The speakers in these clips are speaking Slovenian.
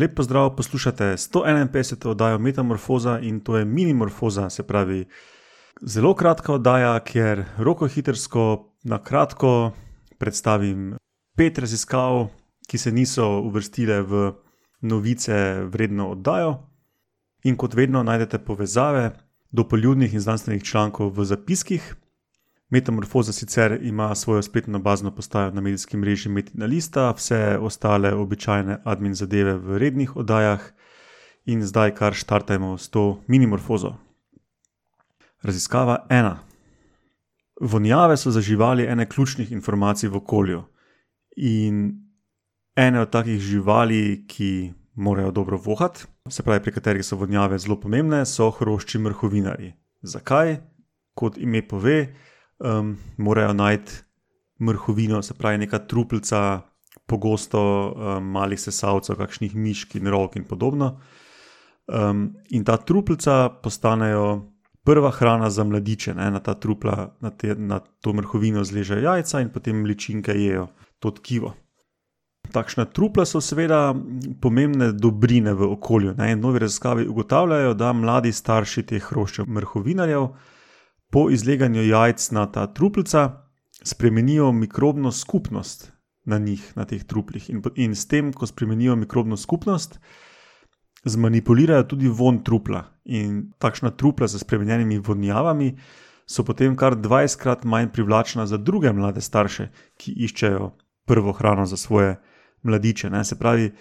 Lep pozdrav, poslušate 151. oddajo Metamorfoza in to je Minimorfoza, se pravi zelo kratka oddaja, kjer roko hitrsko, na kratko predstavim pet raziskav, ki se niso uvrstile v novice vredno oddajo. In kot vedno najdete povezave do poljudnih in znanstvenih člankov v zapiskih. Metamorfoza sicer ima svojo spletno bazno postajo na medijskem mreži Metina Lista, vse ostale običajne admin zadeve v rednih oddajah, in zdaj kar štartajmo s to minimorfozo. Raziskava ena. Vonjave so za živali ene ključnih informacij v okolju. In ene od takih živali, ki morajo dobro vohati, se pravi, pri katerih so vonjave zelo pomembne, so hrošči mrhovinari. Zakaj? Kot ime pove, um, morajo najti mrhovino, se pravi, neka truplica, pogosto um, malih sesalcev, kakšnih mišk in rok in podobno. Um, in ta truplica postanejo prva hrana za mladiče, ne? na ta trupla, na, te, na to mrhovino zležejo jajca in potem ličinke jejo to tkivo. Takšna trupla so seveda pomembne dobrine v okolju. Ne? Novi raziskavi ugotavljajo, da mladi starši teh hroščev mrhovinarjev po izleganju jajc na ta truplica spremenijo mikrobno skupnost na njih, na teh truplih. In, in s tem, ko spremenijo mikrobno skupnost, zmanipulirajo tudi von trupla. In takšna trupla z spremenjenimi vonjavami so potem kar 20krat manj privlačna za druge mlade starše, ki iščejo prvo hrano za svoje mladiče. Ne? Se pravi,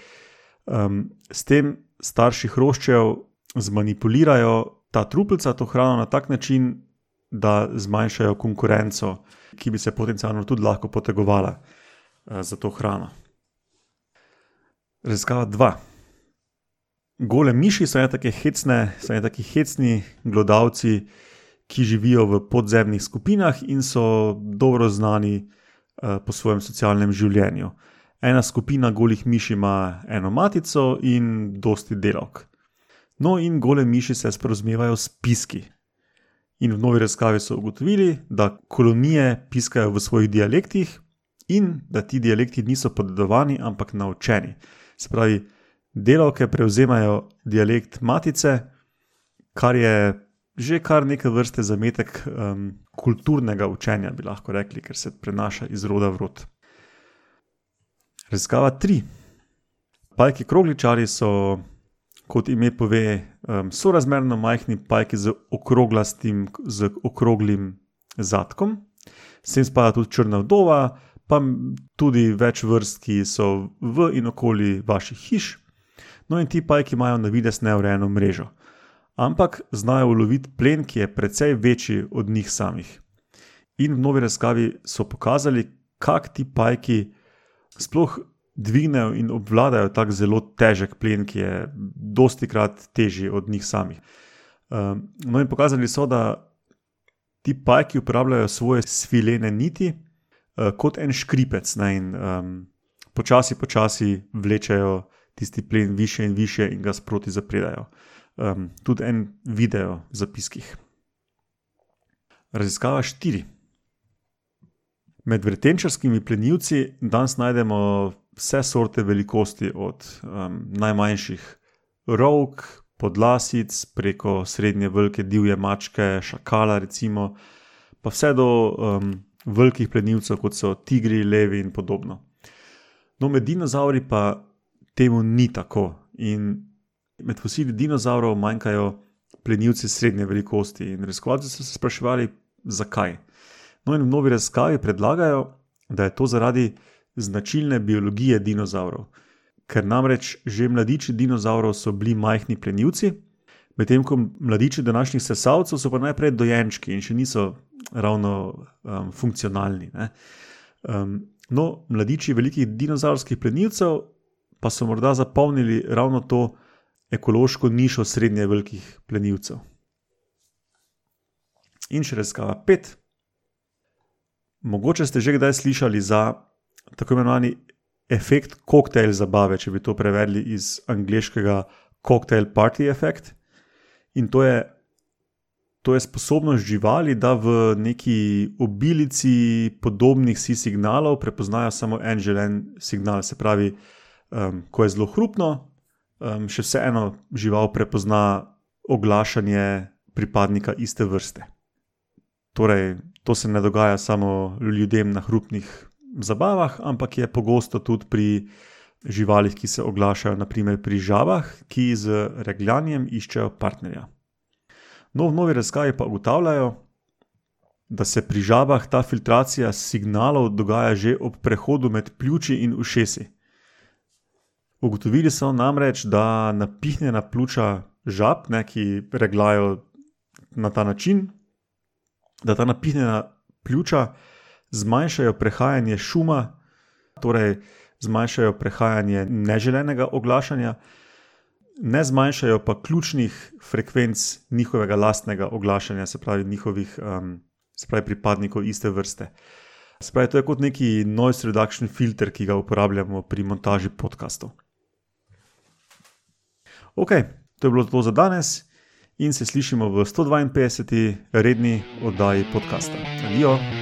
um, s tem starši hroščev zmanipulirajo ta truplica, to hrano na tak način, da zmanjšajo konkurenco, ki bi se potencialno tudi lahko potegovala uh, za to hrano. Raziskava dva. Gole miši so tako hecne, so tako hecni glodavci, ki živijo v podzemnih skupinah in so dobro znani uh, po svojem socialnem življenju. Ena skupina golih miši ima eno matico in dosti delovk. No, in gole miši se sporozumevajo s piski. In v novi raziskavi so ugotovili, da kolonije piskajo v svojih dialektih in da ti dialekti niso podedovani, ampak naučeni. Se pravi, delavke prevzemajo dialekt matice, kar je že kar nekaj vrste zametek um, kulturnega učenja, bi lahko rekli, ker se prenaša iz roda v rod. Raziskava tri. Pajki krogličari so kot ime pove, um, sorazmerno majhni pajki z, z okroglim zadkom, sem spada tudi črna vdova, pa tudi več vrst, ki so v in okoli vaših hiš. No, in ti pajki imajo na vides neurejeno mrežo, ampak znajo uloviti plen, ki je precej večji od njih samih. In v novi razkavi so pokazali, kako ti pajki sploh dvignejo in obvladajo tako zelo težek plen, ki je dosti krat težji od njih samih. Um, no, in pokazali so, da ti pajki uporabljajo svoje svilene niti uh, kot en škripec ne, in um, počasi, počasi vlečejo tisti plen više in više in ga sproti zapredajo. Um, tudi en video zapiskih. Raziskava štiri. Med vretenčarskimi plenilci danes najdemo vse sorte velikosti, od um, najmanjših rok, podlasic, preko srednje velike divje mačke, šakala, recimo, pa vse do um, velikih plenilcev, kot so tigri, levi in podobno. No, med dinozauri pa temu ni tako. In med fosili dinozaurov manjkajo plenilci srednje velikosti. In raziskovalci so se spraševali, zakaj. No, in v novi raziskavi predlagajo, da je to zaradi značilne biologije dinozavrov. Ker namreč že mladiči dinozavrov so bili majhni plenilci, medtem ko mladiči današnjih sesalcev so pa najprej dojenčki in še niso ravno um, funkcionalni. Um, no, mladiči velikih dinozavrskih plenilcev pa so morda zapolnili ravno to ekološko nišo srednje velikih plenilcev. In še raziskava pet. Mogoče ste že kdaj slišali za tako imenovani efekt koktejl zabave, če bi to prevedli iz angliškega cocktail party effect. In to je, to je sposobnost živali, da v neki obilici podobnih si signalov prepoznajo samo en želen signal. Se pravi, um, ko je zelo hrupno, um, še vseeno žival prepozna oglašanje pripadnika iste vrste. Torej, to se ne dogaja samo ljudem na hrupnih zabavah, ampak je pogosto tudi pri živalih, ki se oglašajo, naprimer pri žabah, ki z regljanjem iščejo partnerja. No, v novi raziskavi pa ugotavljajo, da se pri žabah ta filtracija signalov dogaja že ob prehodu med pljuči in ušesi. Ugotovili so namreč, da napihnjena pljuča žab, ne, ki reglajo na ta način, da ta napihnjena pljuča zmanjšajo prehajanje šuma, torej zmanjšajo prehajanje neželenega oglašanja, ne zmanjšajo pa ključnih frekvenc njihovega lastnega oglašanja, se pravi njihovih um, se pravi pripadnikov iste vrste. Se pravi, to je kot neki noise reduction filter, ki ga uporabljamo pri montaži podkastov. Ok, to je bilo to za danes in se slišimo v 152. redni oddaji podcasta. Adijo!